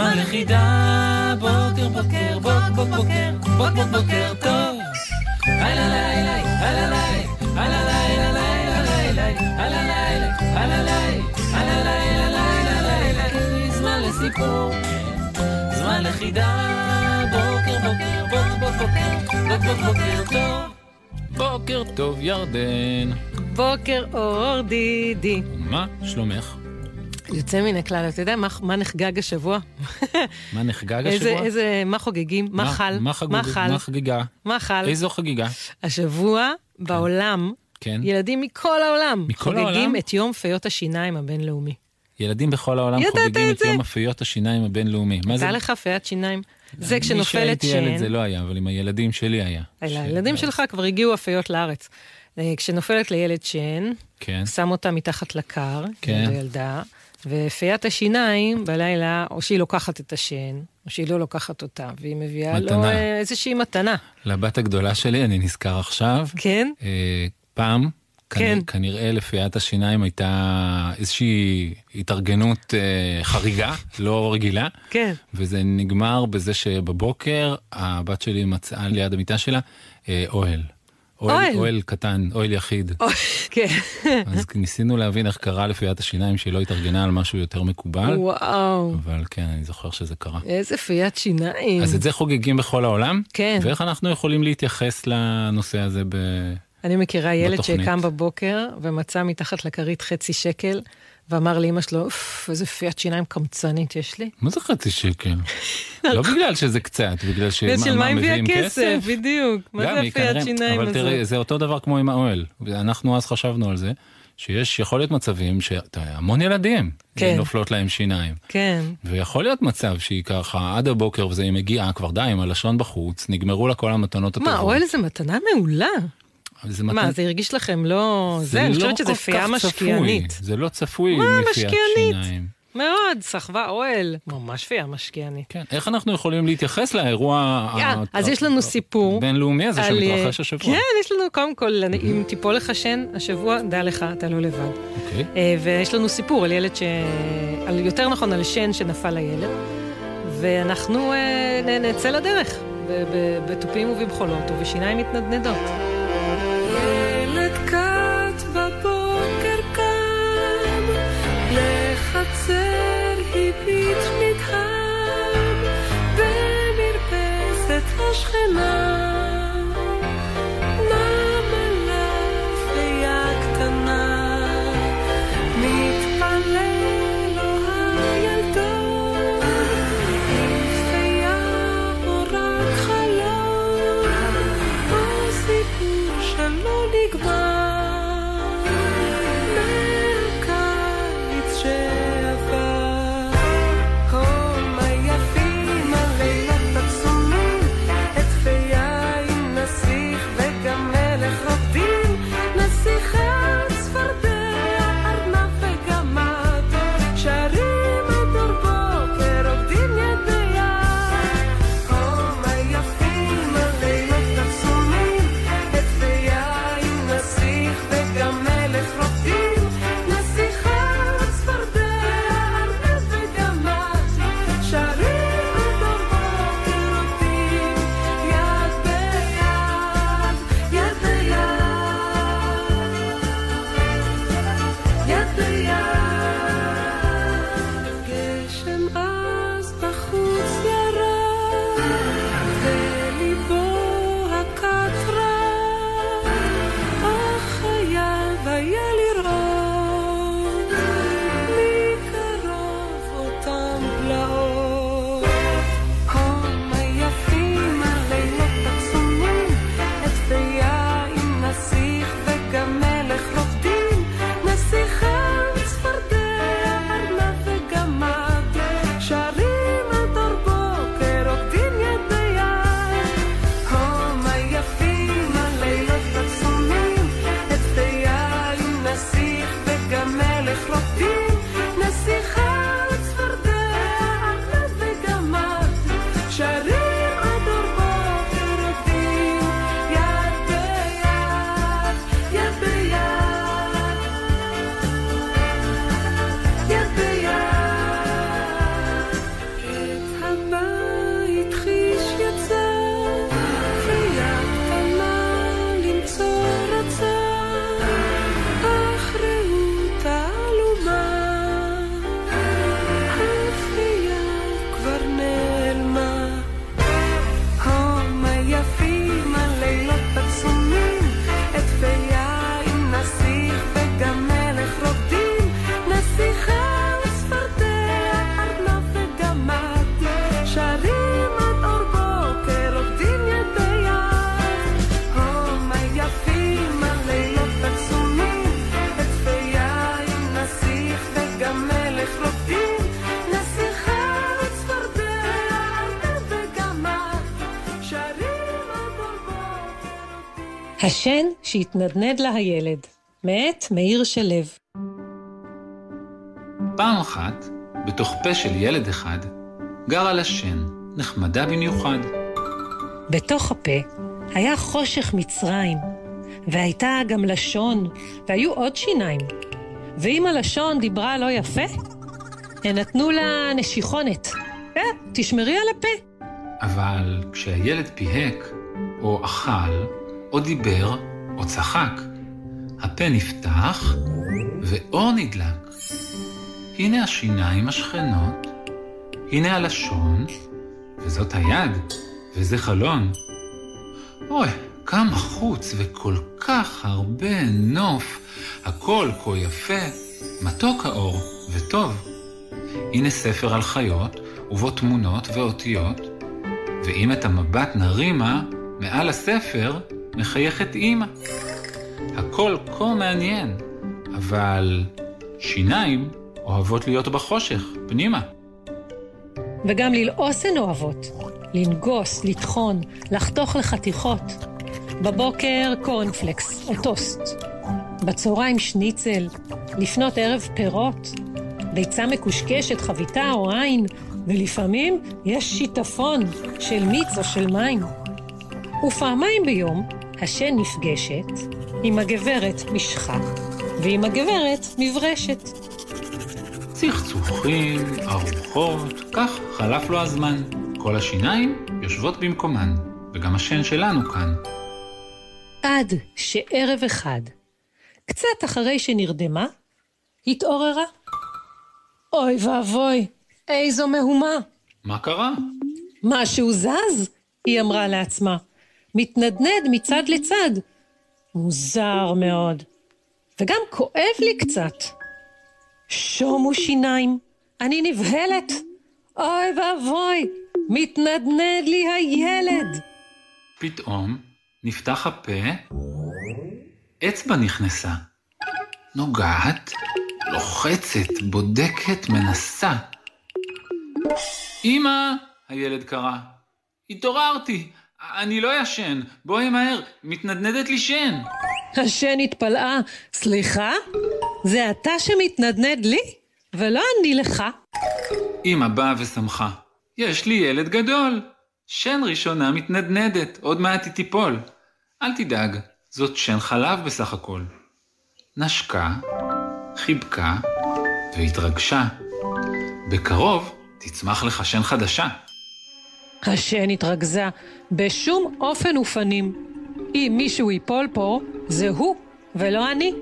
זמן לחידה. בוקר, בוקר, בוק, בוק, בוקר, בוק, בוק, בוקר טוב. הלא לילה, הלא לילה, הלא לילה, לילה, הלא לילה, הלא לילה, הלא לילה, לילה, לילה. זמן לסיפור. זמן לחידה, בוקר בוקר, בוק בוק בוקר, בוק בוק בוקר טוב. בוקר טוב ירדן. בוקר אור דידי. מה שלומך? יוצא מן הכלל, אתה יודע מה, מה נחגג השבוע? מה נחגג איזה, השבוע? איזה, מה חוגגים? מה, חל? מה חגוג- מה חל? מה חגיגה? מה חל? איזו חגיגה? השבוע בעולם, כן. ילדים מכל העולם מכל חוגגים העולם? את יום פיות השיניים הבינלאומי. ילדים בכל העולם חוגגים את את? יום אפיות השיניים הבינלאומי. מה זה? הייתה לך פיית שיניים? זה כשנופלת כשהייתי ילד זה שן. לא היה, אבל עם הילדים שלי היה. הילדים שלך כבר הגיעו אפיות לארץ. אה, כשנופלת לילד שן, כן. שם אותה מתחת לקר, כן. ילדה, ופיית השיניים בלילה, או שהיא לוקחת את השן, או שהיא לא לוקחת אותה, והיא מביאה לו מתנה. אה, איזושהי מתנה. לבת הגדולה שלי, אני נזכר עכשיו, כן? אה, פעם, כן. כנ- כנראה לפיית השיניים הייתה איזושהי התארגנות אה, חריגה, לא רגילה, כן. וזה נגמר בזה שבבוקר הבת שלי מצאה ליד המיטה שלה אה, אוהל. אוהל. אוהל קטן, אוהל יחיד. כן. אז ניסינו להבין איך קרה לפיית השיניים שהיא לא התארגנה על משהו יותר מקובל, וואו, אבל כן, אני זוכר שזה קרה. איזה פיית שיניים. אז את זה חוגגים בכל העולם? כן. ואיך אנחנו יכולים להתייחס לנושא הזה ב... אני מכירה ילד בתוכנית. שקם בבוקר ומצא מתחת לכרית חצי שקל, ואמר לאמא שלו, אוף, איזה פיית שיניים קמצנית יש לי. מה זה חצי שקל? לא בגלל שזה קצת, בגלל ש... ושל מה הביאה מביאים כסף, בדיוק. מה זה הפיית שיניים אבל תראי, הזאת? זה אותו דבר כמו עם האוהל. ואנחנו אז חשבנו על זה, שיש, יכול להיות מצבים שהמון ילדים כן. נופלות להם שיניים. כן. ויכול להיות מצב שהיא ככה עד הבוקר וזה היא מגיעה כבר די עם הלשון בחוץ, נגמרו לה כל המתנות הטובות. מה, אוהל זה מתנה מעולה. זה מה, מתן- זה הרגיש לכם לא... זה, אני חושבת שזה פייה כך צפוי. משקיענית. זה לא צפוי מה, מפיית משקיענית? שיניים. מאוד, סחבה אוהל. ממש פייה משקיענית. כן, איך אנחנו יכולים להתייחס לאירוע אז יש לנו סיפור הבינלאומי הזה על, שמתרחש השבוע? כן, יש לנו, קודם כל, אני- אם תיפול לך שן השבוע, דע לך, אתה לא לבד. אוקיי. אה, ויש לנו סיפור על ילד ש... על, יותר נכון, על שן שנפל לילד, ואנחנו אה, נצא לדרך, בתופים ובמחולות ובשיניים מתנדנדות. במרפסת השכנה. שהתנדנד לה הילד, מאת מאיר שלו. פעם אחת, בתוך פה של ילד אחד, גרה לה שן, נחמדה במיוחד. בתוך הפה היה חושך מצרים, והייתה גם לשון, והיו עוד שיניים. ואם הלשון דיברה לא יפה, הן נתנו לה נשיכונת. אה, תשמרי על הפה. אבל כשהילד פיהק, או אכל, או דיבר, או צחק, הפה נפתח, ואור נדלק. הנה השיניים השכנות, הנה הלשון, וזאת היד, וזה חלון. אוי, כמה חוץ וכל כך הרבה נוף, הכל כה יפה, מתוק האור וטוב. הנה ספר על חיות, ובו תמונות ואותיות, ואם את המבט נרימה, מעל הספר מחייכת אימא. הכל כה מעניין, אבל שיניים אוהבות להיות בחושך, פנימה. וגם ללעוס הן אוהבות. לנגוס, לטחון, לחתוך לחתיכות. בבוקר קורנפלקס או טוסט. בצהריים שניצל, לפנות ערב פירות. ביצה מקושקשת, חביתה או עין, ולפעמים יש שיטפון של מיץ או של מים. ופעמיים ביום השן נפגשת עם הגברת משחה ועם הגברת מברשת. צחצוחים, ארוחות, כך חלף לו הזמן. כל השיניים יושבות במקומן, וגם השן שלנו כאן. עד שערב אחד, קצת אחרי שנרדמה, התעוררה. אוי ואבוי, איזו מהומה. מה קרה? משהו זז, היא אמרה לעצמה. מתנדנד מצד לצד. מוזר מאוד. וגם כואב לי קצת. שומו שיניים, אני נבהלת. אוי ואבוי, מתנדנד לי הילד. פתאום נפתח הפה, אצבע נכנסה. נוגעת, לוחצת, בודקת, מנסה. אמא, הילד קרא, התעוררתי, אני לא ישן, בואי מהר, מתנדנדת לי שן. השן התפלאה, סליחה? זה אתה שמתנדנד לי? ולא אני לך. אמא באה ושמחה. יש לי ילד גדול. שן ראשונה מתנדנדת, עוד מעט היא תיפול. אל תדאג, זאת שן חלב בסך הכל. נשקה, חיבקה והתרגשה. בקרוב תצמח לך שן חדשה. השן התרכזה בשום אופן ופנים. אם מישהו ייפול פה, זה הוא ולא אני.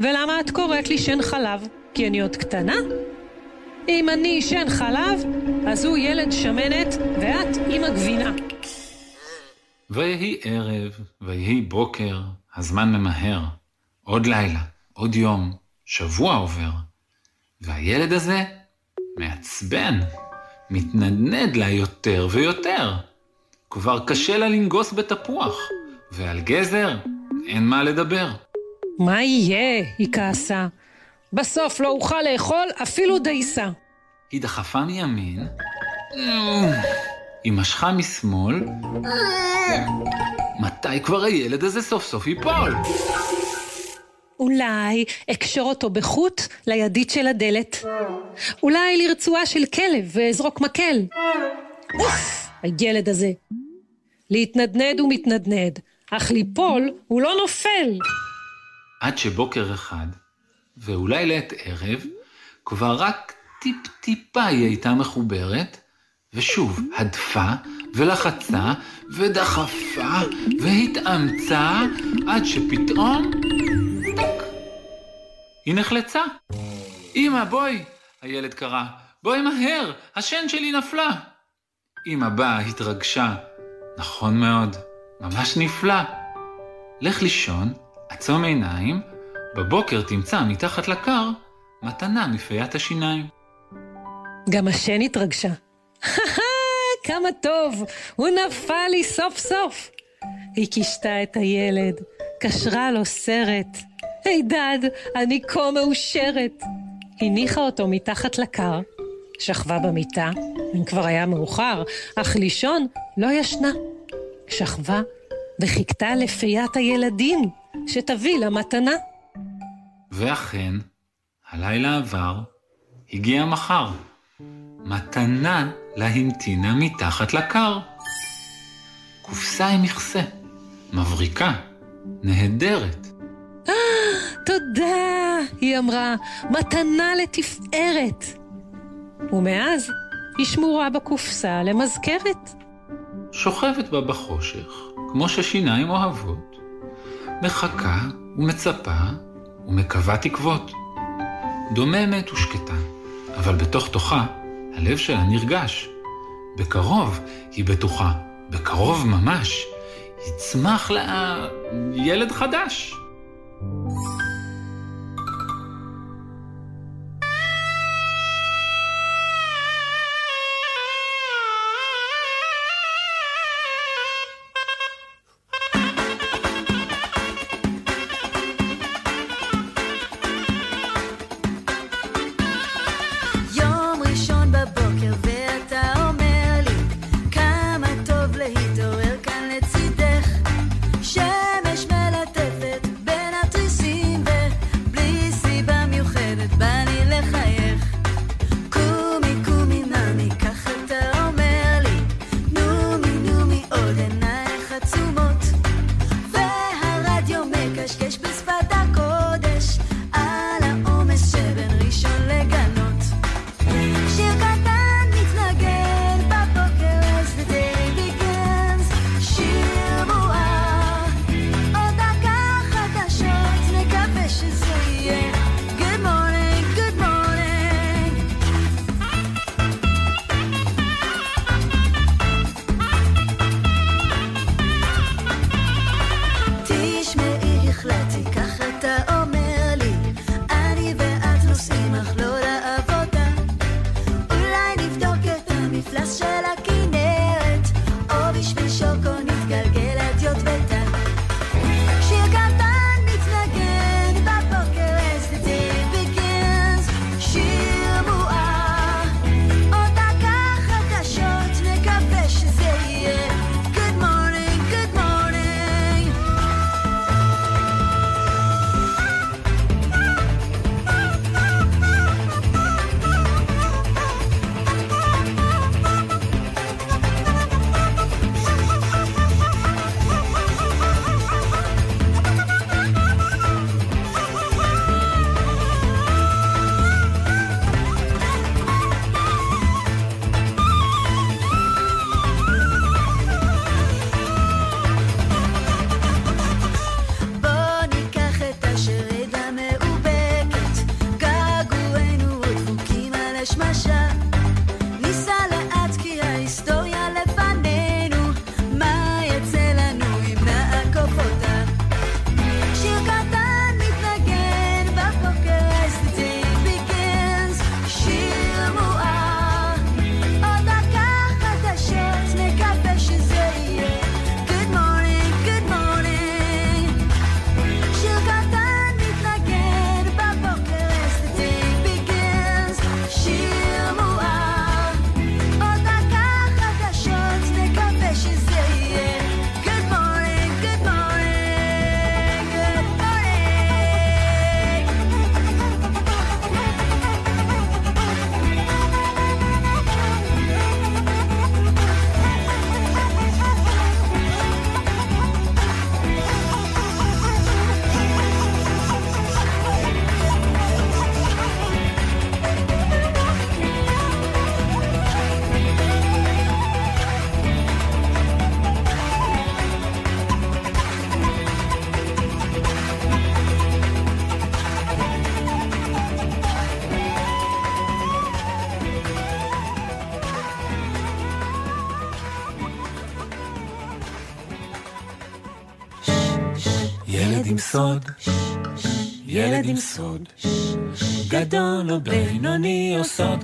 ולמה את קוראת לי שן חלב? כי אני עוד קטנה? אם אני שן חלב, אז הוא ילד שמנת ואת אימא גבינה. ויהי ערב, ויהי בוקר, הזמן ממהר. עוד לילה, עוד יום, שבוע עובר. והילד הזה מעצבן, מתנדנד לה יותר ויותר. כבר קשה לה לנגוס בתפוח, ועל גזר אין מה לדבר. מה יהיה? היא כעסה. בסוף לא אוכל לאכול אפילו דייסה. היא דחפה מימין, היא משכה משמאל, מתי כבר הילד הזה סוף סוף ייפול? אולי אקשור אותו בחוט לידית של הדלת. אולי לרצועה של כלב ואזרוק מקל. אוף, הילד הזה. להתנדנד הוא מתנדנד, אך ליפול הוא לא נופל. עד שבוקר אחד, ואולי לעת ערב, כבר רק טיפ-טיפה היא הייתה מחוברת, ושוב הדפה, ולחצה, ודחפה, והתאמצה, עד שפתאום... היא נחלצה. אמא, בואי, הילד קרא, בואי מהר, השן שלי נפלה. אמא באה, התרגשה. נכון מאוד, ממש נפלא. לך לישון, עצום עיניים, בבוקר תמצא מתחת לקר מתנה מפיית השיניים. גם השן התרגשה. כמה טוב, הוא נפל לי סוף סוף. היא קישתה את הילד, קשרה לו סרט. הידד, אני כה מאושרת. הניחה אותו מתחת לקר, שכבה במיטה, אם כבר היה מאוחר, אך לישון לא ישנה. שכבה וחיכתה לפיית הילדים שתביא לה מתנה. ואכן, הלילה עבר, הגיע מחר. מתנה לה המתינה מתחת לקר. קופסה עם מכסה, מבריקה, נהדרת. תודה, היא אמרה, מתנה לתפארת. ומאז היא שמורה בקופסה למזכרת. שוכבת בה בחושך, כמו ששיניים אוהבות, מחכה ומצפה ומקווה תקוות. דוממת ושקטה, אבל בתוך תוכה הלב שלה נרגש. בקרוב, היא בטוחה, בקרוב ממש, יצמח לה ילד חדש. יום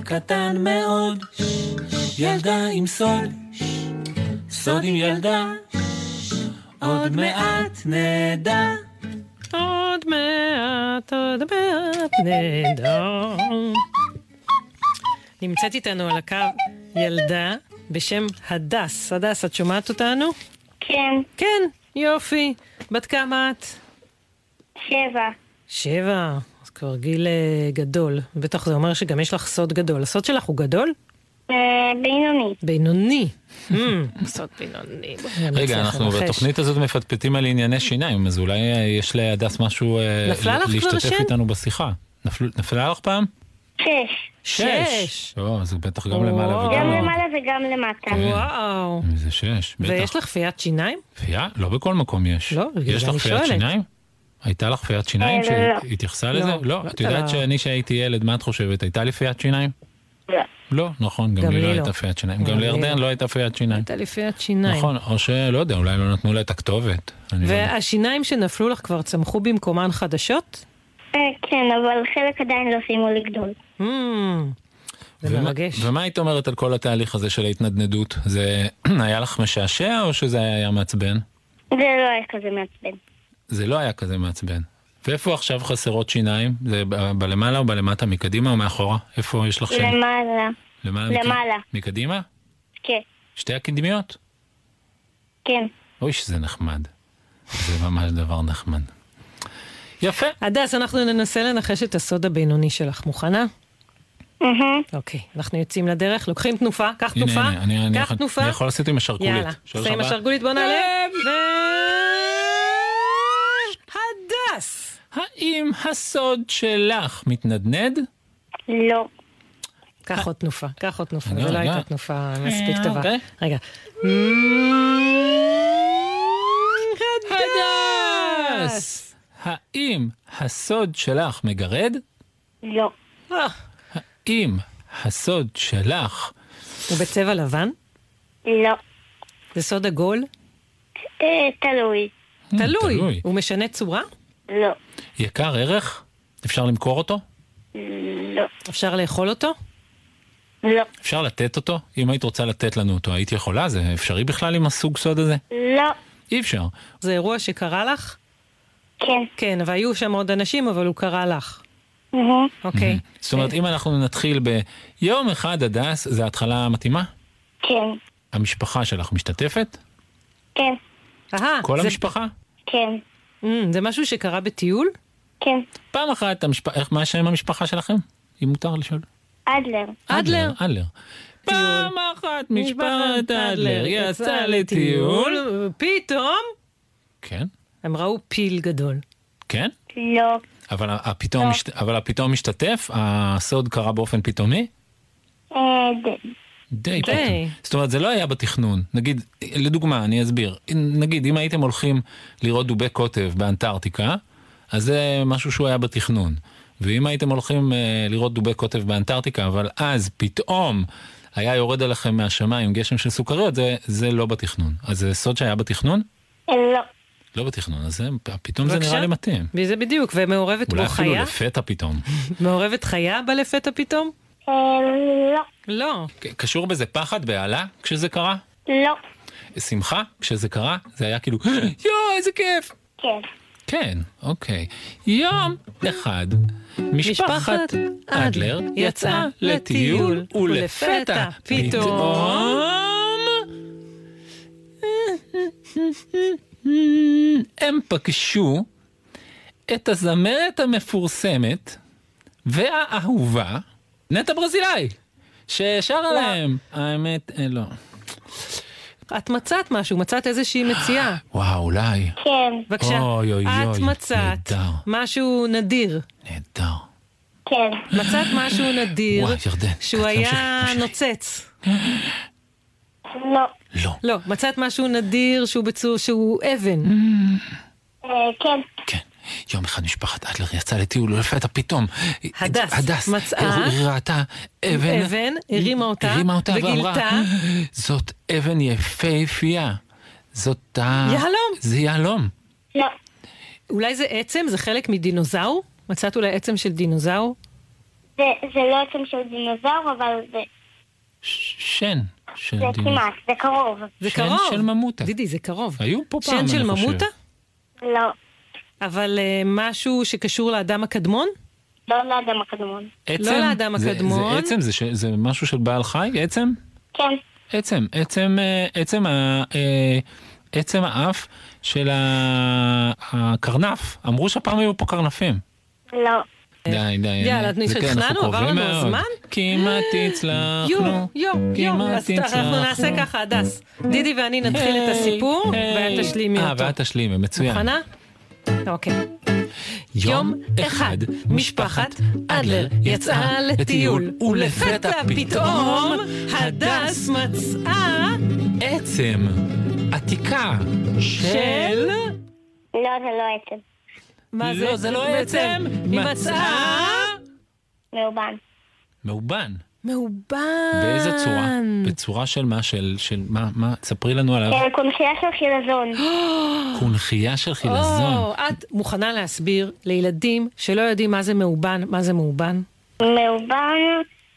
קטן מאוד, ילדה עם סוד, סוד עם ילדה, עוד מעט נדע. עוד מעט, עוד מעט נדע. נמצאת איתנו על הקו ילדה בשם הדס. הדס, את שומעת אותנו? כן, כן. יופי. בת כמה את? שבע. שבע. אז כבר גיל אה, גדול. בטח זה אומר שגם יש לך סוד גדול. הסוד שלך הוא גדול? אה, בינוני. בינוני. Hmm, סוד בינוני. נצליח רגע, אנחנו. בתוכנית הזאת מפטפטים על ענייני שיניים, אז אולי אה, יש להדס משהו אה, להשתתף? איתנו בשיחה. נפל- נפלה לך פעם? שש. שש. או, זה בטח גם. למעלה וגם גם למטה. למעלה וגם למטה. כן. וואו. זה שש, בטח. ויש לך פיית שיניים? פייה? לא בכל מקום יש. לא, בגלל יש זה לך אני פיית שואלת. שיניים? הייתה לך פיית שיניים אה, לא. שהתייחסה לא, לזה? לא לא. את יודעת לה- שאני שהייתי ילד, מה את חושבת? הייתה לי פיית שיניים? לא. לא, נכון, גם לי לא לא. הייתה פיית שיניים. גם גם לי לירדן לא. לא הייתה פיית שיניים. הייתה לי פיית שיניים. נכון, או שלא יודע, אולי לא נתנו לה את הכתובת. לא. והשיניים שנפלו לך כבר צמחו במקומן חדשות? אה, כן, אבל חלק עדיין לא סיימו לגדול. Hmm, זה מרגש. ומה היית אומרת על כל התהליך הזה של ההתנדנדות? זה היה לך משעשע או שזה היה מעצבן? זה לא היה כזה מעצבן. זה לא היה כזה מעצבן. ואיפה עכשיו חסרות שיניים? זה ב- בלמעלה או בלמטה? מקדימה או מאחורה? איפה יש לך שיניים? למעלה. למעלה. מכ- למעלה. מקדימה? כן. שתי הקדמיות? כן. אוי, שזה נחמד. זה ממש דבר נחמד. יפה. הדס, אנחנו ננסה לנחש את הסוד הבינוני שלך. מוכנה? אוקיי, אנחנו יוצאים לדרך, לוקחים תנופה, קח תנופה, קח תנופה. אני יכול לעשות עם השרקולית. יאללה, עושה עם ארבע. השרגולית, בוא נעלה. הדס! האם הסוד שלך מתנדנד? לא. קח עוד תנופה, קח עוד תנופה, זו לא. הייתה תנופה מספיק אה, טובה. אוקיי. רגע. הדס! האם הסוד שלך מגרד? לא. אה, האם הסוד שלך הוא בצבע לבן? לא. זה סוד עגול? אה, תלוי. תלוי. תלוי. הוא משנה צורה? לא. יקר ערך? אפשר למכור אותו? לא. אפשר לאכול אותו? לא. אפשר לתת אותו? אם היית רוצה לתת לנו אותו, היית יכולה? זה אפשרי בכלל עם הסוג סוד הזה? לא. אי אפשר. זה אירוע שקרה לך? כן. כן, והיו שם עוד אנשים, אבל הוא קרה לך. אוקיי. זאת אומרת, אם אנחנו נתחיל ביום אחד הדס, זה התחלה מתאימה? כן. המשפחה שלך משתתפת? כן. אהה, כל זה- המשפחה? כן. אמ, זה משהו שקרה בטיול? כן. פעם אחת, המשפ... איך, מה שם המשפחה שלכם? אם מותר לשאול. אדלר. אדלר. אדלר. פעם אחת משפחת אדלר יצא לטיול. פתאום כן, הם ראו פיל גדול. כן. לא. אבל הפתאום, לא. אבל הפתאום משתתף? הסוד קרה באופן פתאומי? די די. פתאום. זאת אומרת, זה לא היה בתכנון. נגיד, לדוגמה, אני אסביר. נגיד, אם הייתם הולכים לראות דובי קוטב באנטארקטיקה, אז זה משהו שהוא היה בתכנון. ואם הייתם הולכים אה, לראות דובי קוטב באנטארקטיקה, אבל אז פתאום היה יורד עליכם מהשמיים גשם של סוכריות, זה, זה לא בתכנון. אז זה סוד שהיה בתכנון? אה, לא. לא בתכנון, אז זה, פתאום זה בבקשה. נראה לי מתאים. וזה בדיוק, ומעורבת אולי בו אפילו חיה? לפתע פתאום. מעורבת חיה בלפתע פתאום? לא. קשור בזה פחד, בהלה, כשזה קרה? לא. שמחה, כשזה קרה? זה היה כאילו, יואו, איזה כיף! כן. כן, אוקיי. יום אחד, משפחת אדלר יצאה לטיול, ולפתע פתאום... הם פגשו את הזמרת המפורסמת והאהובה, נטע ברזילי, ששרה להם, האמת, אה, לא. את מצאת משהו, מצאת איזושהי מציאה. וואו, אולי. כן. בבקשה. אוי, אוי, את אוי, מצאת נהדר. משהו נדיר. נהדר. כן. מצאת משהו נדיר וואי, ירדן, שהוא היה. נוצץ. לא. לא. לא, מצאת משהו נדיר שהוא בצור, שהוא אבן. אה, כן. כן. יום אחד משפחת אדלר יצאה לטיול, ולפתע פתאום... הדס הדס מצאה היא ראתה אבן... אבן, הרימה אותה, הרימה אותה ואמרה, וגילתה- זאת אבן יפהפייה. זאת ה... יהלום. זה יהלום. לא. אולי זה עצם? זה חלק מדינוזאור? מצאת אולי עצם של דינוזאור? זה, זה לא עצם של דינוזאור, אבל זה, שן. של זה דינוזאור. כמעט, זה קרוב. זה שן קרוב. של ממוטה. דידי, זה קרוב. היו פה פעם, שן אני של חושב. ממוטה? לא. אבל uh, משהו שקשור לאדם הקדמון? לא לאדם הקדמון. עצם? לא לאדם זה- הקדמון. זה עצם? זה ש- זה משהו של בעל חי? עצם? כן. עצם, עצם, אה, עצם ה- אה, עצם האף של הקרנף. אמרו שהפעם היו פה קרנפים. לא. די, די. יאללה, זה התחננו, עבר לנו. הזמן? כמעט יו, הצלחנו. יו, יו. כמעט אז אנחנו. נעשה ככה, הדס. דידי ואני נתחיל את הסיפור. ואת תשלימי אה, אותו. ואת תשלימי, מצוין. מוכנה? אוקיי. יום אחד משפחת אדלר יצאה לטיול, ולפתע פתאום הדס מצאה עצם עתיקה של... לא, זה לא עצם. מה לא, זה לא עצם. היא מצאה מאובן. מאובן. מאובן. באיזה צורה? בצורה של מה? של, של מה? מה? ספרי לנו עליו. כן, קונכייה של חילזון. קונכייה של חילזון. או, את מוכנה להסביר לילדים שלא יודעים מה זה מאובן, מה זה מאובן? מאובן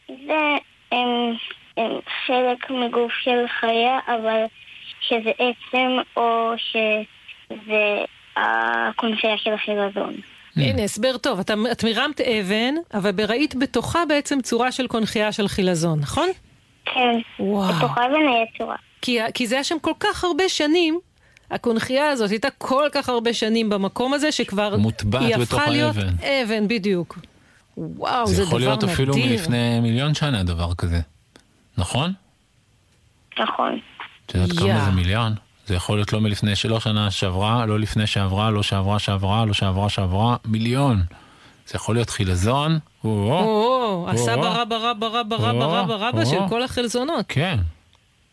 זה הם, הם חלק מגוף של חיה, אבל שזה עצם או שזה הקונכייה של החילזון. הנה, הסבר טוב. אתה- את מרמת אבן, אבל ראית בתוכה בעצם צורה של קונכייה של חילזון, נכון? כן, וואו. בתוכה ונהיה צורה. כי, כי זה היה שם כל כך הרבה שנים, הקונכייה הזאת הייתה כל כך הרבה שנים במקום הזה, שכבר... מוטבעת היא בתוך הפכה להיות האבן. אבן, בדיוק. וואו, זה, זה דבר יכול להיות נדיר. אפילו מלפני מיליון שנה דבר כזה. נכון? נכון. את יודעת. כמה זה מיליון? זה יכול להיות לא מלפני שלא שנה שעברה, לא לפני שעברה, לא שעברה שעברה, לא שעברה שעברה, מיליון. זה יכול להיות חילזון, או, או, הסבא. רבא רבא רבא רבא רבא רבא. של כל החלזונות. כן,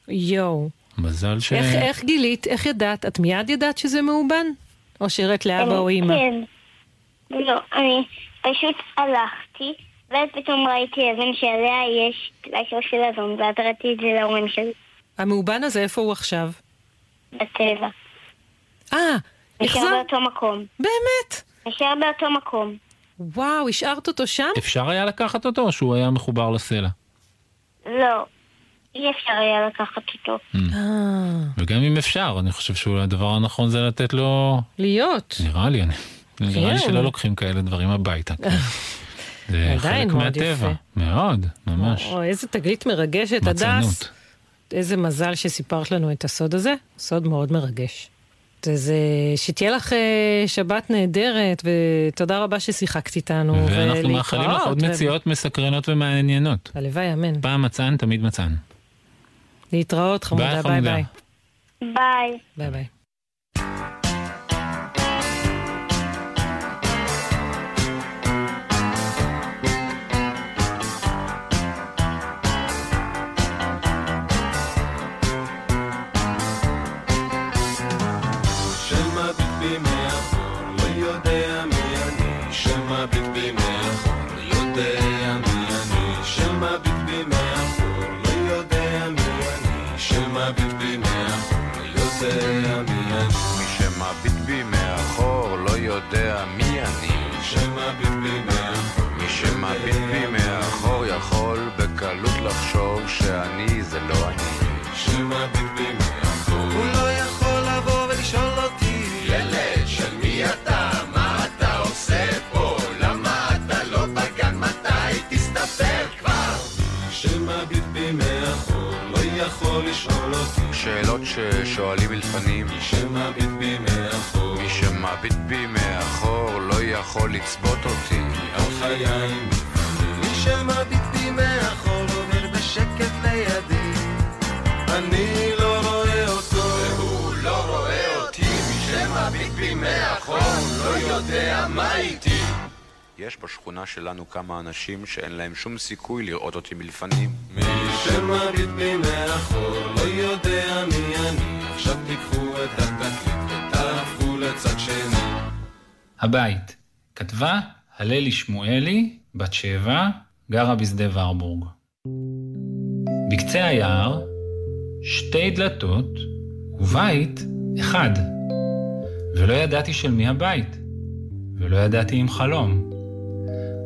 יואו. מזל ש... איך, איך גילית? איך ידעת? את מיד ידעת שזה מאובן? או שהראית לאבא או אימא? כן. לא, אני פשוט הלכתי, ואז פתאום ראיתי אבן שעליה יש טלאי של חילזון, ואז ראיתי את זה להורים שלי, המאובן הזה, איפה הוא עכשיו? בטבע. אה, נשאר החזר? באותו מקום. באמת? נשאר באותו מקום. וואו, השארת אותו שם? אפשר היה לקחת אותו, או שהוא היה מחובר לסלע? לא, אי אפשר היה לקחת אותו. אה, וגם אם אפשר, אני חושב שאולי הדבר הנכון זה לתת לו... להיות. נראה לי, אני... נראה לי כן. שלא לוקחים כאלה דברים הביתה. כן. זה חלק מהטבע. מאוד, ממש. איזה תגלית מרגשת, הדס. מצנות. איזה מזל שסיפרת לנו את הסוד הזה, סוד מאוד מרגש. אז שתהיה לך אה, שבת נהדרת, ותודה רבה ששיחקת איתנו. ואנחנו מאחלים לך עוד ו- מציאות מסקרנות ומעניינות. הלוואי, אמן. פעם מצען, תמיד מצען. להתראות, חמודה, ביי. ביי. ביי. ביי ביי. יכול לשאול אותי, שאלות ששואלים מלפנים. מי שמביט בי מאחור, מי שמביט בי מאחור לא יכול לצפות אותי. על חיי. מי שמביט בי מאחור עובר בשקט לידי, אני לא רואה אותו, והוא לא רואה אותי. מי שמביט בי מאחור לא יודע מה איתי. יש בשכונה שלנו כמה אנשים שאין להם שום סיכוי לראות אותי מלפנים. מי שמביט בי מאחור לא יודע מי אני. עכשיו תיקחו את התקליט ותהפכו לצד שני. הבית, כתבה הללי שמואלי, בת שבע, גרה בשדה ורבורג. בקצה היער, שתי דלתות ובית אחד. ולא ידעתי של מי הבית, ולא ידעתי אם חלום.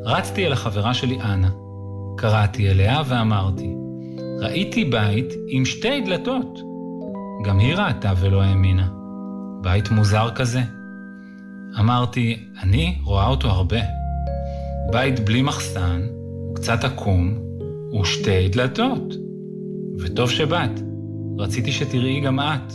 רצתי אל החברה שלי אנה, קראתי אליה ואמרתי, ראיתי בית עם שתי דלתות. גם היא ראתה ולא האמינה. בית מוזר כזה. אמרתי, אני רואה אותו הרבה. בית בלי מחסן, קצת עקום, ושתי דלתות. וטוב שבאת, רציתי שתראי גם את.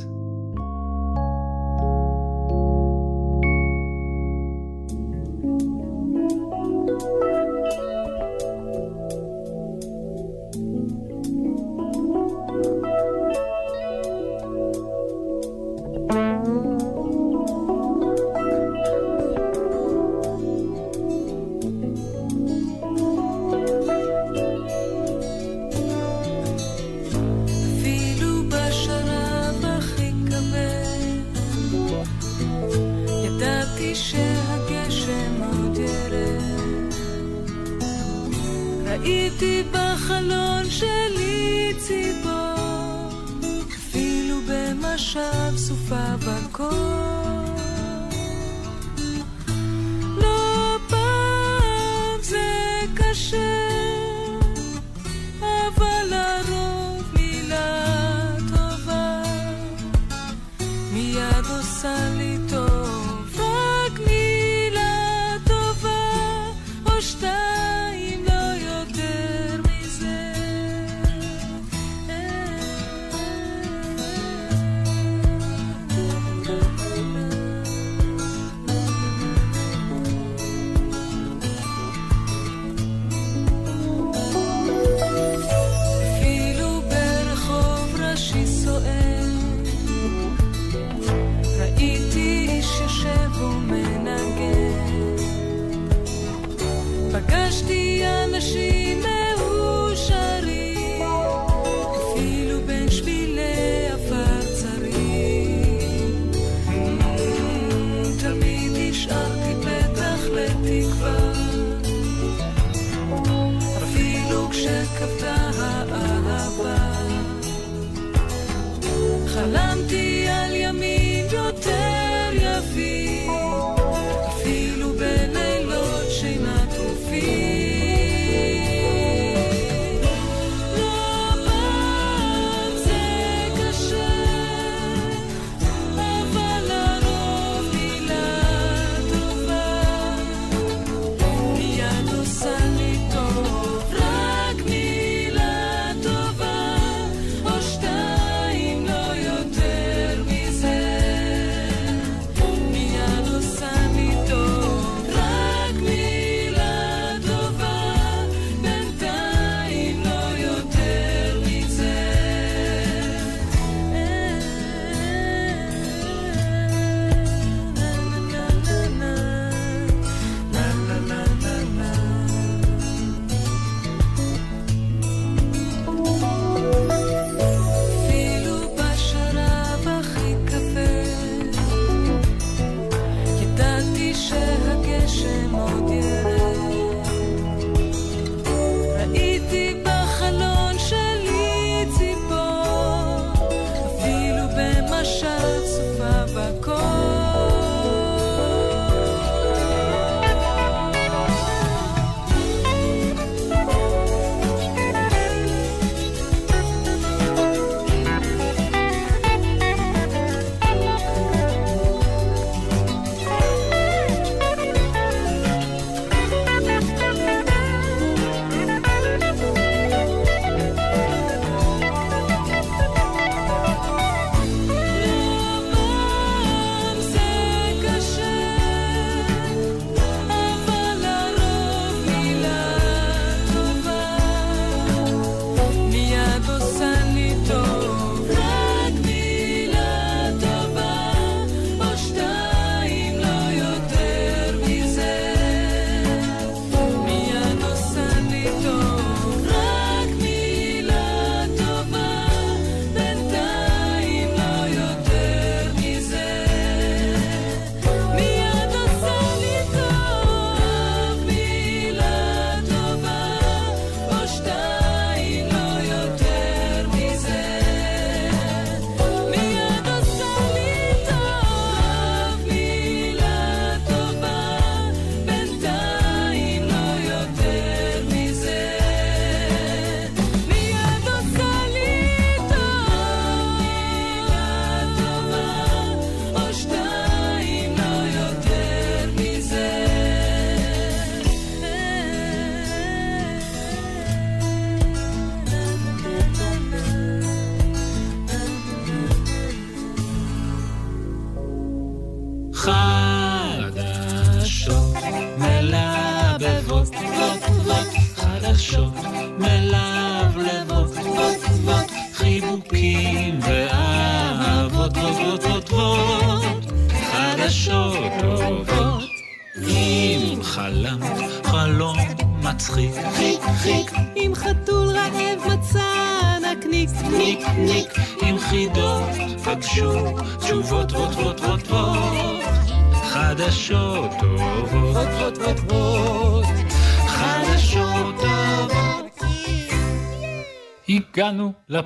ידעתי שהגשם עוד ירד. ראיתי בחלון שלי ציפור, אפילו במשב סופה בקור.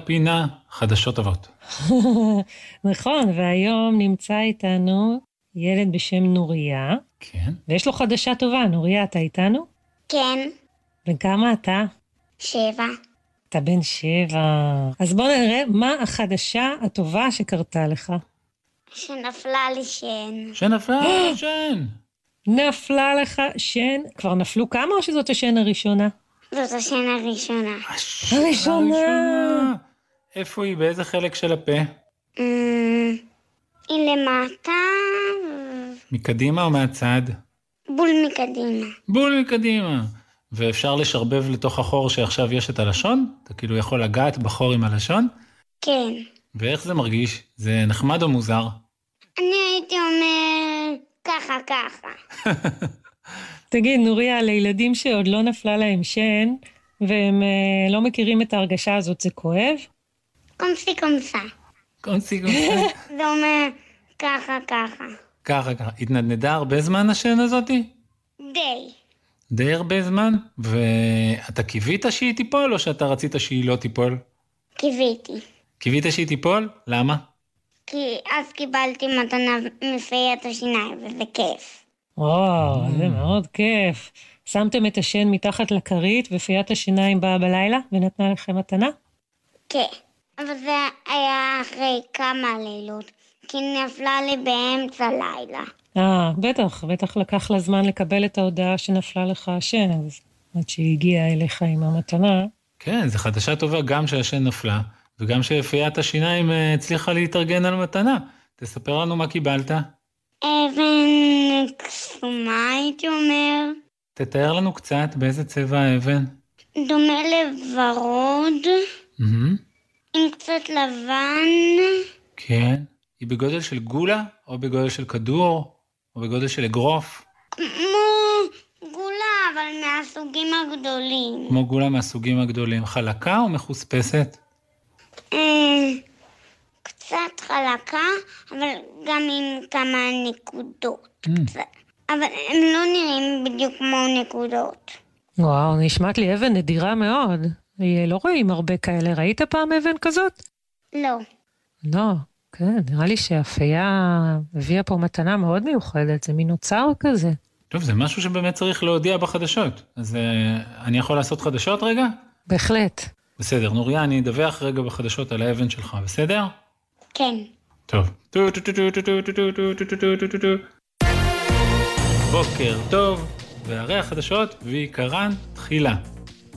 הגענו לפינה חדשות טובות. נכון, והיום נמצא איתנו ילד בשם נוריה, כן. ויש לו חדשה טובה. נוריה, אתה איתנו? כן, בן כמה אתה? שבע. אתה בן שבע. אז בוא נראה מה החדשה הטובה שקרתה לך. שנפלה לי שן. שנפל שן. נפלה לך שן, כבר נפלו כמה או שזאת השן הראשונה? זאת השן הראשונה. הראשונה. איפה היא? באיזה חלק של הפה? אמ, היא למטה, מקדימה או מהצד? בול מקדימה. בול מקדימה. ואפשר לשרבב לתוך החור שעכשיו יש את הלשון? אתה כאילו יכול לגעת בחור עם הלשון? כן. ואיך זה מרגיש? זה נחמד או מוזר? אני הייתי אומר ככה ככה. תגיד, נוריה, לילדים שעוד לא נפלה להם שן, והם אה, לא מכירים את ההרגשה הזאת, זה כואב? קומסי קומסה. קונסי קונסי. זה אומר ככה ככה. ככה ככה. התנדנדה הרבה זמן השן הזאתי? די. די הרבה זמן? ואתה קיווית שהיא תיפול או שאתה רצית שהיא לא תיפול? קיוויתי. קיווית שהיא תיפול? למה? כי אז קיבלתי מתנה מפיית השיניים, וזה כיף. וואו, זה מאוד כיף. שמתם את השן מתחת לכרית, ופיית השיניים באה בלילה ונתנה לכם מתנה? כן. אבל זה היה אחרי כמה לילות, כי נפלה לי באמצע לילה. אה, בטח, בטח לקח לה זמן לקבל את ההודעה שנפלה לך השן, אז עד שהיא הגיעה אליך עם המתנה. כן, זו חדשה טובה גם שהשן נפלה, וגם שפיית השיניים אה, הצליחה להתארגן על מתנה. תספר לנו מה קיבלת. אבן קסומה, הייתי אומר. תתאר לנו קצת באיזה צבע האבן. דומה לוורוד, מהמם. קצת לבן. כן. היא בגודל של גולה, או בגודל של כדור, או בגודל של אגרוף, כמו גולה, אבל מהסוגים הגדולים. כמו גולה מהסוגים הגדולים. חלקה או מחוספסת? אה, קצת חלקה, אבל גם עם כמה נקודות. Mm. אבל הם לא נראים בדיוק כמו נקודות. וואו, נשמעת לי אבן נדירה מאוד. לא רואים הרבה כאלה. ראית פעם אבן כזאת? לא. לא, כן, נראה לי שהפייה הביאה פה מתנה מאוד מיוחדת, זה מין אוצר כזה. טוב, זה משהו שבאמת צריך להודיע בחדשות. אז uh, אני יכול לעשות חדשות רגע? בהחלט. בסדר, נוריה, אני אדווח רגע בחדשות על האבן שלך, בסדר? כן. טוב. בוקר טוב, והרי החדשות ועיקרן תחילה.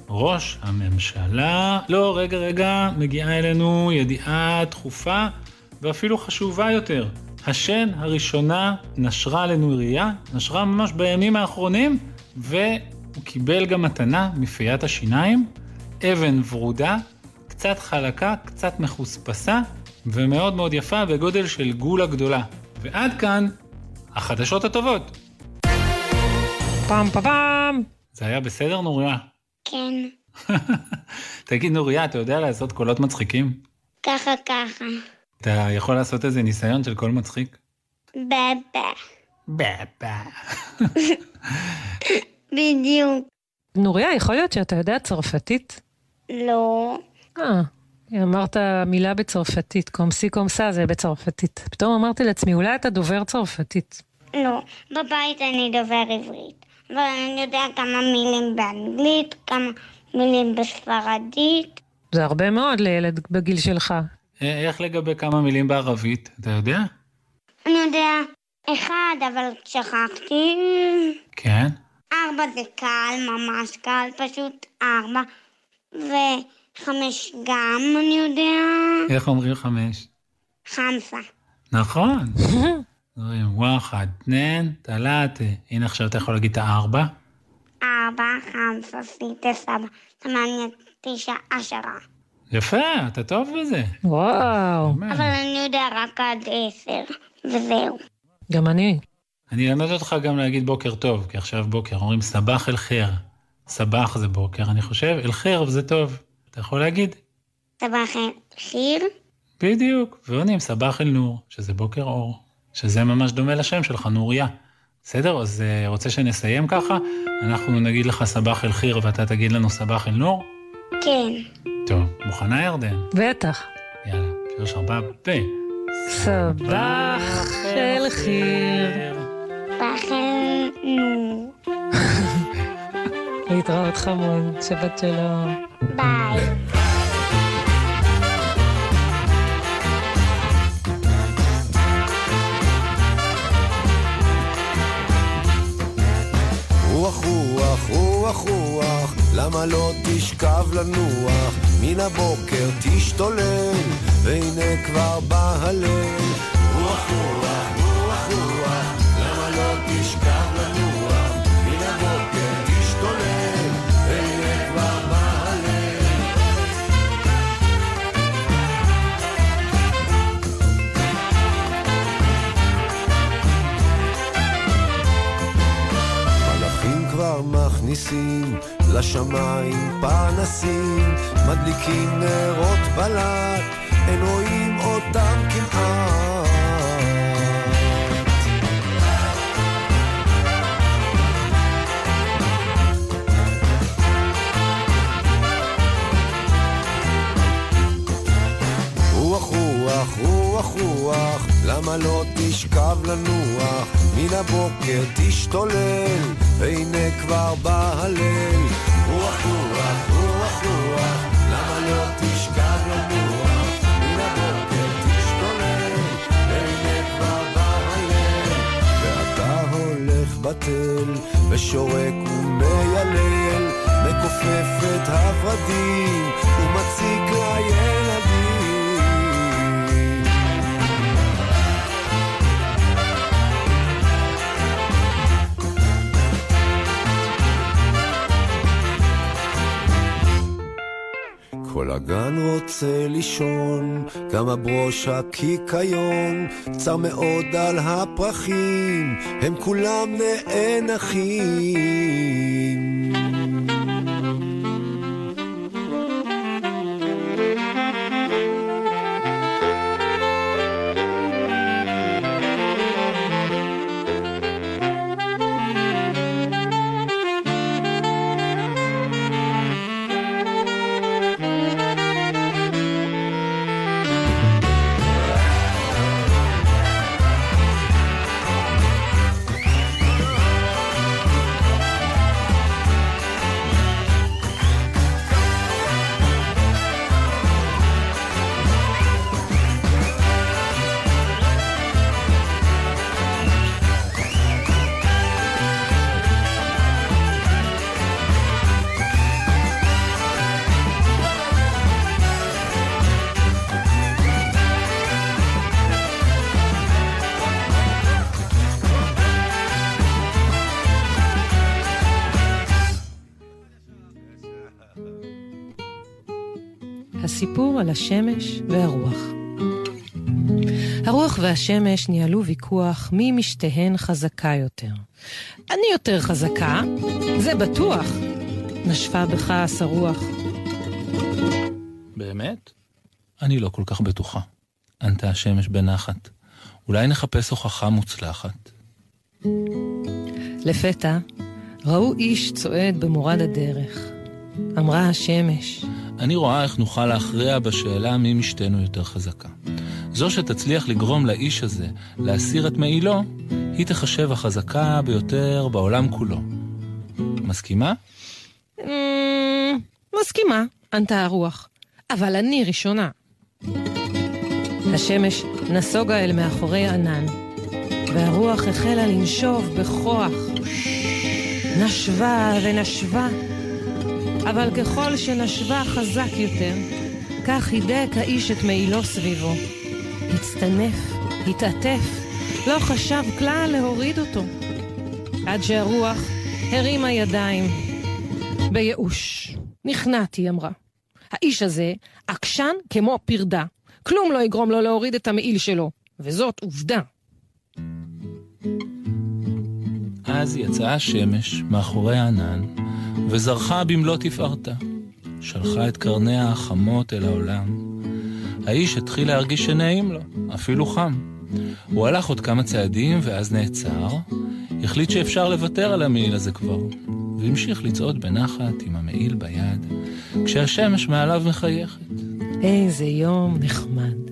ראש הממשלה, לא, רגע, רגע, מגיעה אלינו ידיעה דחופה ואפילו חשובה יותר. השן הראשונה נשרה לנוריה, נשרה ממש בימים האחרונים, והוא קיבל גם מתנה מפיית השיניים, אבן ורודה, קצת חלקה, קצת מחוספסה, ומאוד מאוד יפה בגודל של גולה גדולה. ועד כאן החדשות הטובות. פעם פעם. זה היה בסדר, נוריה? כן. תגיד, נוריה, אתה יודע לעשות קולות מצחיקים? ככה ככה. אתה יכול לעשות איזה ניסיון של קול מצחיק? בבה. בבה. בדיוק. נוריה, יכול להיות שאתה יודע צרפתית? לא. אה, אמרת מילה בצרפתית, קומסי קומסה זה בצרפתית. פתאום אמרתי לעצמי, אולי אתה דובר צרפתית. לא. בבית אני דובר עברית. אבל אני יודע כמה מילים באנגלית, כמה מילים בספרדית. זה הרבה מאוד לילד בגיל שלך. אה, איך לגבי כמה מילים בערבית? אתה יודע? אני יודע אחד, אבל שכחתי. כן. ארבע זה קל, ממש קל, פשוט ארבע. וחמש גם, אני יודע. איך אומרים חמש? חמסה. נכון. אומרים וואחד, תנן, תלאטה. הנה עכשיו אתה יכול להגיד את הארבע. ארבע, חמסה, סיטה, סבא, תמניה, תשע, עשרה. יפה, אתה טוב בזה. וואו. אבל אני יודע רק עד עשר, וזהו. גם אני. אני אלמד אותך גם להגיד בוקר טוב, כי עכשיו בוקר, אומרים סבח אל חיר. סבח זה בוקר, אני חושב, אל חיר זה טוב. אתה יכול להגיד? סבח חיר, בדיוק. ועונים סבח אל נור, שזה בוקר אור. שזה ממש דומה לשם שלך, נוריה. בסדר? אז uh, רוצה שנסיים ככה? אנחנו נגיד לך סבח אל חיר ואתה תגיד לנו סבח אל נור? כן. טוב, מוכנה ירדן? בטח. יאללה, שלוש ארבע, ב... סבח אל חיר. בחרנו. להתראות חמוד, שבת שלום. ביי. רוח רוח רוח רוח. למה לא תשכב לנוח? מן הבוקר תשתולל והנה כבר בא רוח רוח רוח פנסים, מדליקים נרות בלט, אין רואים אותם כמעט. רוח רוח רוח רוח למה לא תשכב לנוח מן הבוקר תשתולל והנה כבר בא הליל בתל ושורק ומיילל מכופף את הורדים ומציק לילדים הגן רוצה לישון, גם הברוש הקיקיון, צר מאוד על הפרחים, הם כולם נאנחים. על השמש והרוח. הרוח והשמש ניהלו ויכוח מי משתיהן חזקה יותר. אני יותר חזקה, זה בטוח. נשפה בכעס הרוח. באמת? אני לא כל כך בטוחה. ענתה השמש בנחת. אולי נחפש הוכחה מוצלחת. לפתע ראו איש צועד במורד הדרך. אמרה השמש, אני רואה איך נוכל להכריע בשאלה מי משתנו יותר חזקה. זו שתצליח לגרום לאיש הזה להסיר את מעילו, היא תחשב החזקה ביותר בעולם כולו. מסכימה? "אמ, מסכימה, ענתה הרוח, אבל אני ראשונה. השמש נסוגה אל מאחורי ענן, והרוח החלה לנשוב בכוח. נשבה ונשבה, אבל ככל שנשבה חזק יותר, כך הידק האיש את מעילו סביבו. הצטנף, התעטף, לא חשב כלל להוריד אותו. עד שהרוח הרימה ידיים. בייאוש. נכנעתי, אמרה. האיש הזה עקשן כמו פרדה. כלום לא יגרום לו להוריד את המעיל שלו, וזאת עובדה. אז יצאה השמש מאחורי הענן, וזרחה במלוא תפארתה. שלחה את קרניה החמות אל העולם. האיש התחיל להרגיש שנעים לו, אפילו חם. הוא הלך עוד כמה צעדים ואז נעצר, החליט שאפשר לוותר על המעיל הזה כבר, והמשיך לצעוד בנחת עם המעיל ביד, כשהשמש מעליו מחייכת. איזה יום נחמד.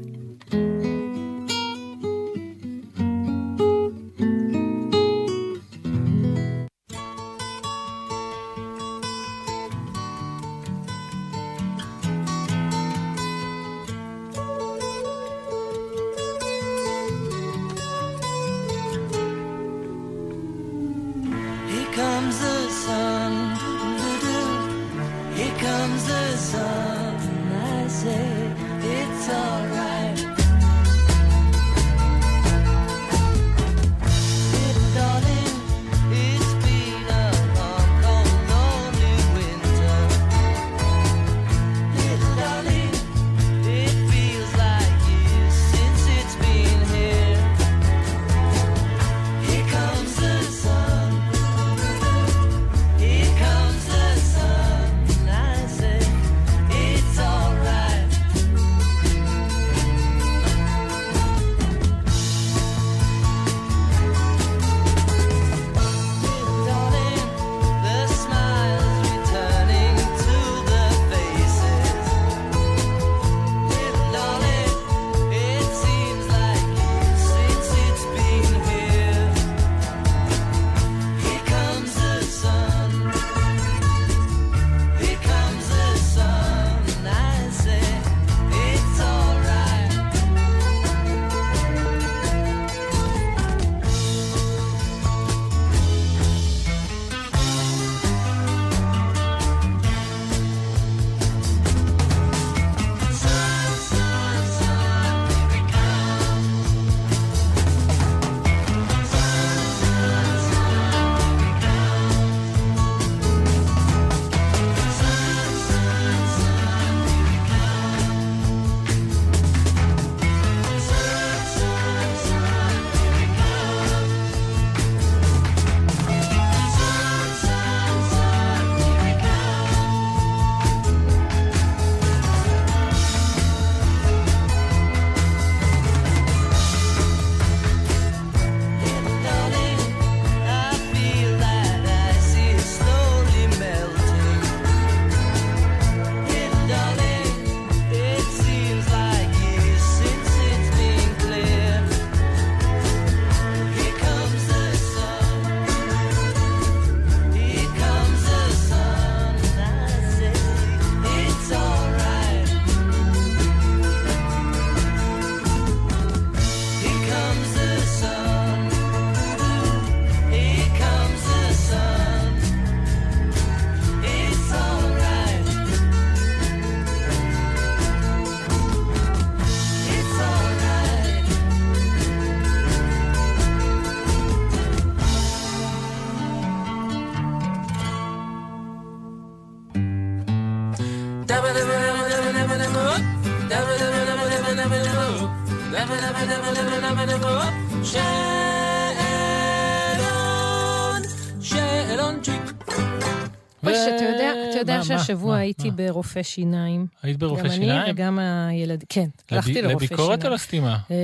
שהשבוע מה, הייתי מה? ברופא שיניים. היית ברופא גם שיניים? אני וגם הילד, כן, הלכתי לרופא שיניים. לביקורת או לסתימה? אה,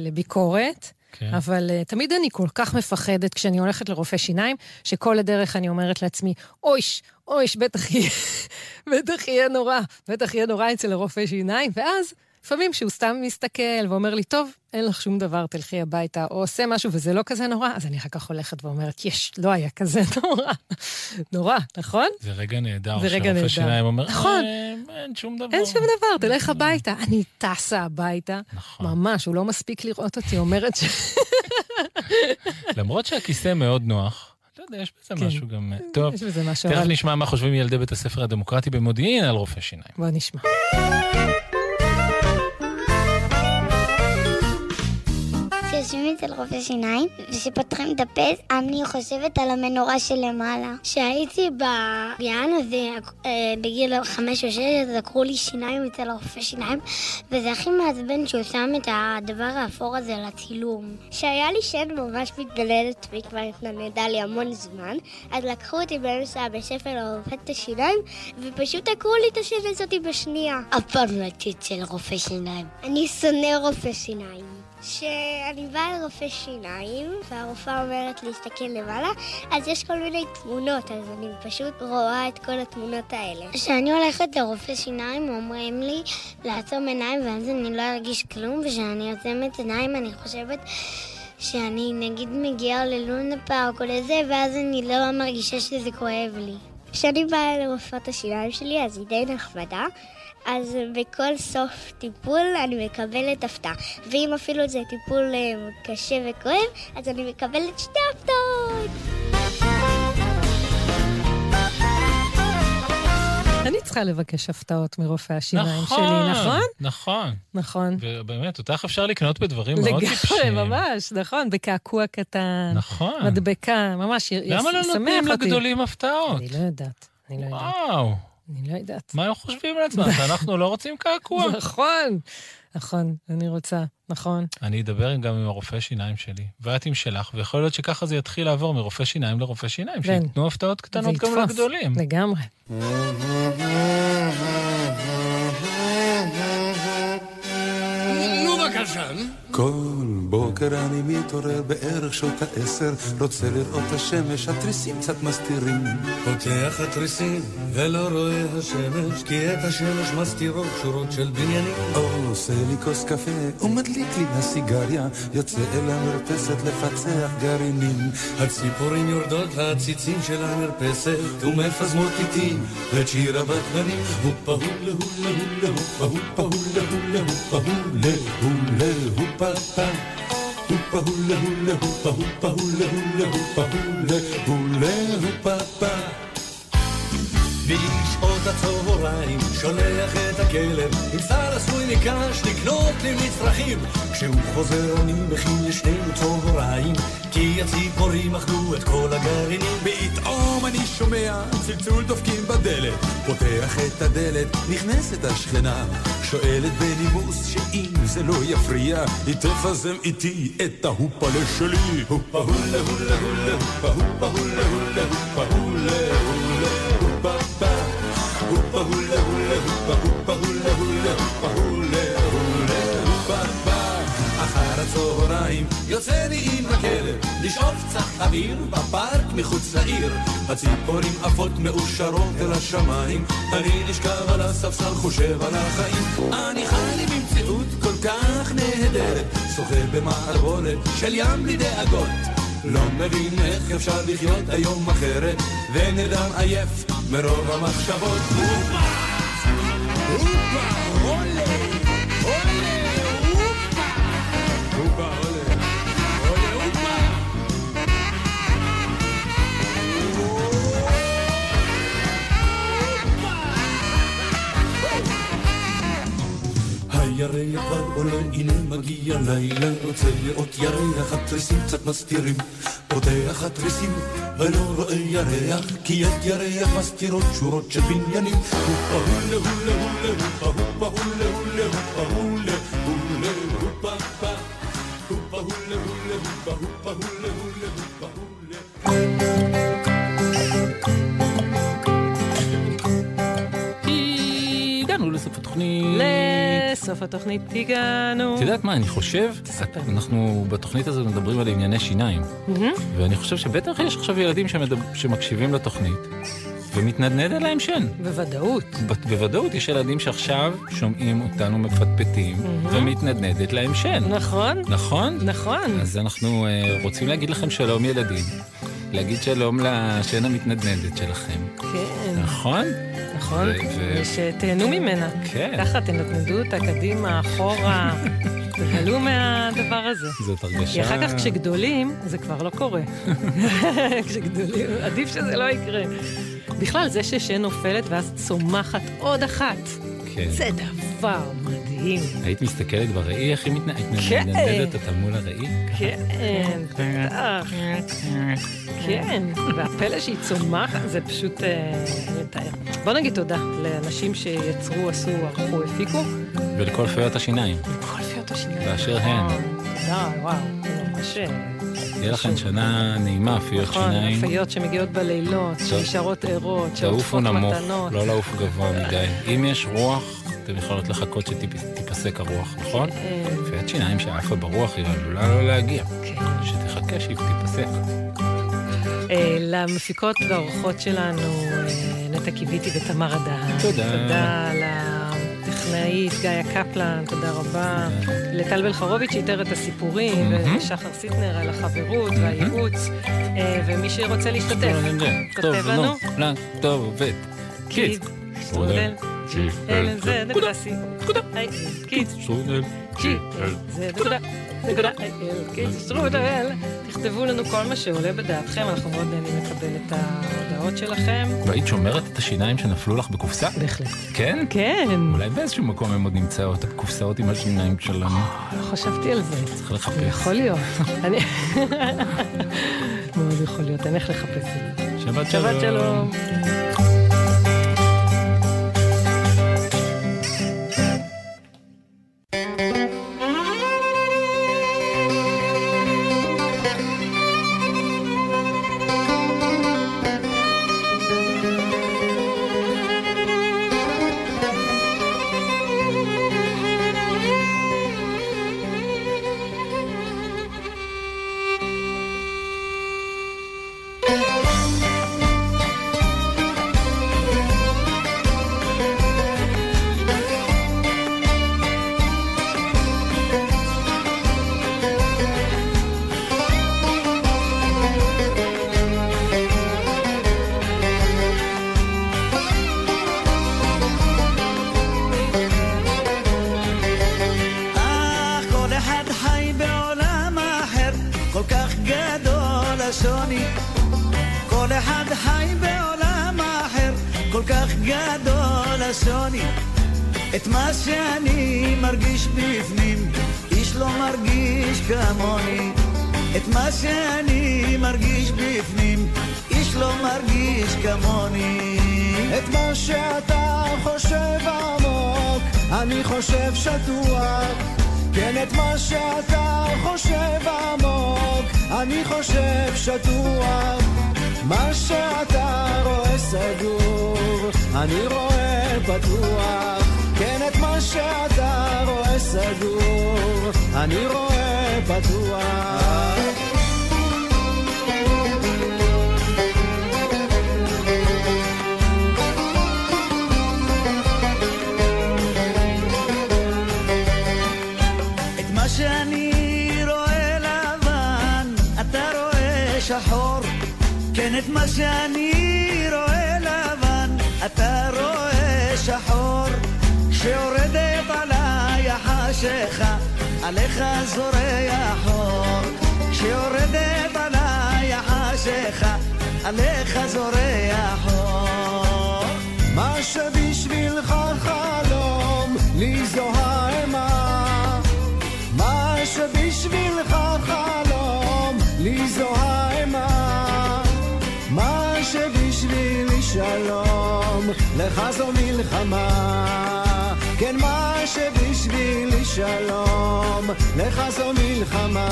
לביקורת. כן. אבל uh, תמיד אני כל כך מפחדת כשאני הולכת לרופא שיניים, שכל הדרך אני אומרת לעצמי, אויש, אויש, בטח יהיה, בטח יהיה נורא, בטח יהיה נורא אצל הרופא שיניים, ואז לפעמים שהוא סתם מסתכל ואומר לי, טוב, אין לך שום דבר, תלכי הביתה, או עושה משהו וזה לא כזה נורא, אז אני אחר כך הולכת ואומרת, יש, לא היה כזה נורא. נורא, נכון? זה רגע נהדר, זה רגע נהדר. שיניים אומר, נכון. "אה, אין שום דבר. אין שום דבר, תלך הביתה. אני טסה הביתה, נכון. ממש, הוא לא מספיק לראות אותי, אומרת ש... למרות שהכיסא מאוד נוח. לא יודע, יש בזה כן. משהו גם... טוב, יש בזה משהו, תכף אבל נשמע מה חושבים ילדי בית הספר הדמוקרטי במודיעין על רופא שיניים. בוא נשמע. כשיושבים אצל רופא שיניים ושפותחים את הפה, אני חושבת על המנורה שלמעלה. כשהייתי בגן הזה, אה, בגיל חמש או שש, אז לקחו לי שיניים אצל הרופא שיניים, וזה הכי מעצבן שהוא שם את הדבר האפור הזה על הצילום. כשהיה לי שן ממש מתגלדת וכבר התנדנדה לי המון זמן, אז לקחו אותי באמצע הבית ספר לרופאת את השיניים, ופשוט עקרו לי את השן הזאת בשנייה. אף פעם לא הייתי אצל רופא שיניים. אני שונא רופא שיניים. שאני באה לרופא שיניים, והרופאה אומרת להסתכל למעלה, אז יש כל מיני תמונות, אז אני פשוט רואה את כל התמונות האלה. כשאני הולכת לרופא שיניים, אומרים לי לעצום עיניים, ואז אני לא ארגיש כלום, וכשאני עוצמת עיניים אני חושבת שאני נגיד מגיעה ללונה פארק או לזה, ואז אני לא מרגישה שזה כואב לי. כשאני באה לרופאת השיניים שלי, אז היא די נחמדה. אז בכל סוף טיפול אני מקבלת הפתעה. ואם אפילו זה טיפול אה, קשה וכואב, אז אני מקבלת שתי הפתעות. אני צריכה לבקש הפתעות מרופא השיניים שלי, נכון? נכון. נכון. ובאמת, אותך אפשר לקנות בדברים מאוד לגמרי, טיפשיים. ממש, נכון, בקעקוע קטן. נכון. מדבקה, ממש, י- למה לא ישמח נותנים אותי. לגדולים הפתעות? אני לא יודעת, אני לא יודעת. וואו. אני לא יודעת. מה הם חושבים לעצמם? שאנחנו לא רוצים קעקוע? נכון, נכון, אני רוצה, נכון. אני אדבר גם עם הרופא שיניים שלי, ואת עם שלך, ויכול להיות שככה זה יתחיל לעבור מרופא שיניים לרופא שיניים, כן. שייתנו הפתעות קטנות גם לגדולים. לגמרי. נו בבקשה. כל בוקר אני מתעורר בערך שעות העשר, רוצה לראות את השמש, התריסים קצת מסתירים. פותח התריסים ולא רואה השמש, כי את השמש מסתירות שורות של בניינים. עושה לי כוס קפה ומדליק לי הסיגריה, יוצא אל המרפסת לפצח גרעינים. הציפורים יורדות לעציצים של המרפסת ומפזמות איתי את שיר הבטלנים. הופה הולה הולה הולה הופה הולה הולה הופה הולה הולה הופה פה. הופה הולה הולה הופה הופה הולה הולה הופה הולה הולה הופה פה. בשעות הצהריים שולח את הכלב עם שר עשוי מקש לקנות לי מצרכים כשהוא חוזר אני מכין לשנינו צהריים כי הציפורים אכלו את כל הגרעינים. פתאום אני שומע צלצול דופקים בדלת, פותח את הדלת, נכנסת השכנה, שואלת בנימוס שאם זה לא יפריע, היא תפזם איתי את ההופלה שלי. הופה הולה הולה הולה, הופה הולה הולה, הופה הולה הולה, הופה פה. הופה הולה הולה, הופה הופה הולה הולה, הופה הולה הולה, הופה פה. אחר הצהריים יוצא לי עם הכלב לשאוף קצת אוויר בפארק מחוץ לעיר. הציפורים עפות מאושרות אל השמיים אני נשכב על הספסל חושב על החיים. אני חי לי במציאות כל כך נהדרת שוחה במערבולת של ים בלי דאגות. לא מבין איך אפשר לחיות היום אחרת ונרדם עייף מרוב המחשבות הופה! הופה! עולה! הירח כבר עולה, הנה מגיע לילה, רוצה לראות ירח, התריסים קצת מסתירים. פותח התריסים ולא רואה ירח, כי את ירח מסתירות שורות של בניינים. הופה הולה הולה הולה, הופה הופה הולה הולה, הופה הולה הולה, הופה פה. הופה הולה הולה, הופה הופה הולה, לסוף התוכנית הגענו. את יודעת מה, אני חושב, אנחנו בתוכנית הזאת מדברים על ענייני שיניים. ואני חושב שבטח יש עכשיו ילדים שמקשיבים לתוכנית, ומתנדנד אליהם שן. בוודאות. ב- בוודאות יש ילדים שעכשיו שומעים אותנו מפטפטים, ומתנדנדת להם שן. נכון. נכון? נכון. אז אנחנו אה, רוצים להגיד לכם שלום ילדים, להגיד שלום לשן המתנדנדת שלכם. כן. נכון? נכון, ושתהנו ממנה. כן. ככה תנדנדו אותה קדימה, אחורה, תגלו מהדבר הזה. זאת כי הרגשה... אחר כך כשגדולים, זה כבר לא קורה. כשגדולים, עדיף שזה לא יקרה. בכלל, זה ששן נופלת ואז צומחת עוד אחת, כן. זה דבר מדהים. היית מסתכלת בראי איך היא מתנ- כן. מתנדנדת אותה מול הראי? כן, בטח. כן, והפלא שהיא צומחת, זה פשוט אה, לתאר. בוא נגיד תודה לאנשים שיצרו, עשו, ערכו, הפיקו. ולכל פיות השיניים, כל פיות השיניים. באשר הן. תודה, וואו, ממש... יהיה לכם שנה נעימה, פיות נכון, שיניים. הפיות שמגיעות בלילות, שנשארות ערות, תעופו שעוטפות נמוך, מתנות. לא לעוף גבוה מדי. אם יש רוח, הן יכולות לחכות שתיפסק הרוח, נכון? אה, רופאת שיניים שעפה ברוח היא עלולה לא להגיע. כן. שתחכה שהיא תיפסק. אה, למפיקות והאורחות שלנו, אה, נטע קיוויתי ותמר אדהן. תודה. תודה לטכנאית גיא קפלן, תודה רבה. לטל בלחרוביץ' שאיתר את הסיפורים. ולשחר סיטנר על החברות והייעוץ, אה, ומי שרוצה להשתתף, טוב, כותב נו, לנו. לא, טוב, עובד. קיד, שטרודל, ג'י, אלן, זה נקודה סי, נקודה, קיד, שטרודל, ג'י, זה נקודה, נקודה, קיד, שטרודל. תכתבו לנו כל מה שעולה בדעתכם, אנחנו מאוד נהנים לקבל את ההודעות שלכם. והיית שומרת את השיניים שנפלו לך בקופסה? בהחלט. כן? כן. אולי באיזשהו מקום הן עוד נמצאות, הקופסאות עם השיניים שלנו. לא חשבתי על זה. צריך לחפש. יכול להיות. אני... מאוד יכול להיות, אין איך לחפש את זה. שבת שבת שלום. כל כך גדול השוני. את מה שאני מרגיש בפנים, איש לא מרגיש כמוני. את מה שאני מרגיש בפנים, איש לא מרגיש כמוני. את מה שאתה חושב עמוק, אני חושב שטוח. כן, את מה שאתה חושב עמוק, אני חושב שטוח. מה שאתה רואה סגור, אני רואה פתוח. כן, את מה שאתה רואה סגור, אני רואה פתוח. כן, את מה שאני רואה לבן, אתה רואה שחור. כשיורדת עליי החשיכה, עליך זורח אור. כשיורדת עליי החשיכה, עליך זורח אור. מה שבשבילך חלום, לי זו האימה. לך זו מלחמה. כן, מה שבשבילי שלום, לך זו מלחמה.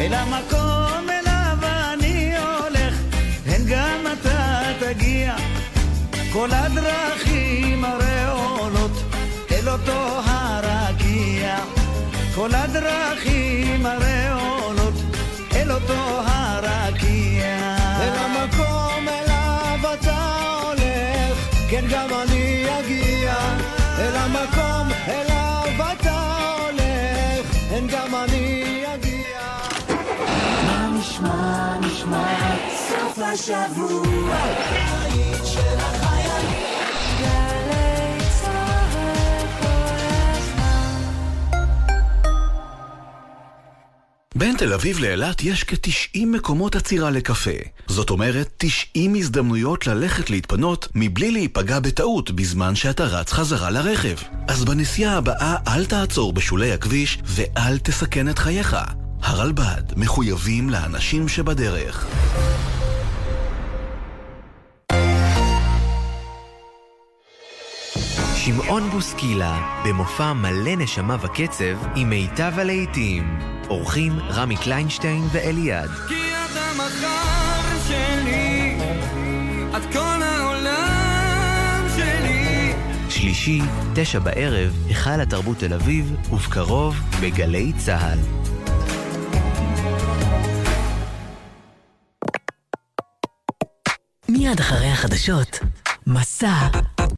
אל המקום כל הדרכים הרי עולות אל אותו הרקיע. כל הדרכים הרי עולות אל אותו הרקיע. אל המקום אליו אתה הולך, כן גם אני אגיע. אל המקום אליו אתה הולך, כן גם אני אגיע. מה נשמע, נשמע, סוף השבוע, הבית של בין תל אביב לאילת יש כ-90 מקומות עצירה לקפה. זאת אומרת, 90 הזדמנויות ללכת להתפנות מבלי להיפגע בטעות בזמן שאתה רץ חזרה לרכב. אז בנסיעה הבאה אל תעצור בשולי הכביש ואל תסכן את חייך. הרלב"ד מחויבים לאנשים שבדרך. שמעון בוסקילה, במופע מלא נשמה וקצב עם מיטב הלהיטים. אורחים רמי קליינשטיין ואליעד. כי את המחר שלי, את כל העולם שלי. שלישי, תשע בערב, היכל התרבות תל אביב, ובקרוב, בגלי צה"ל. מיד אחרי החדשות, מסע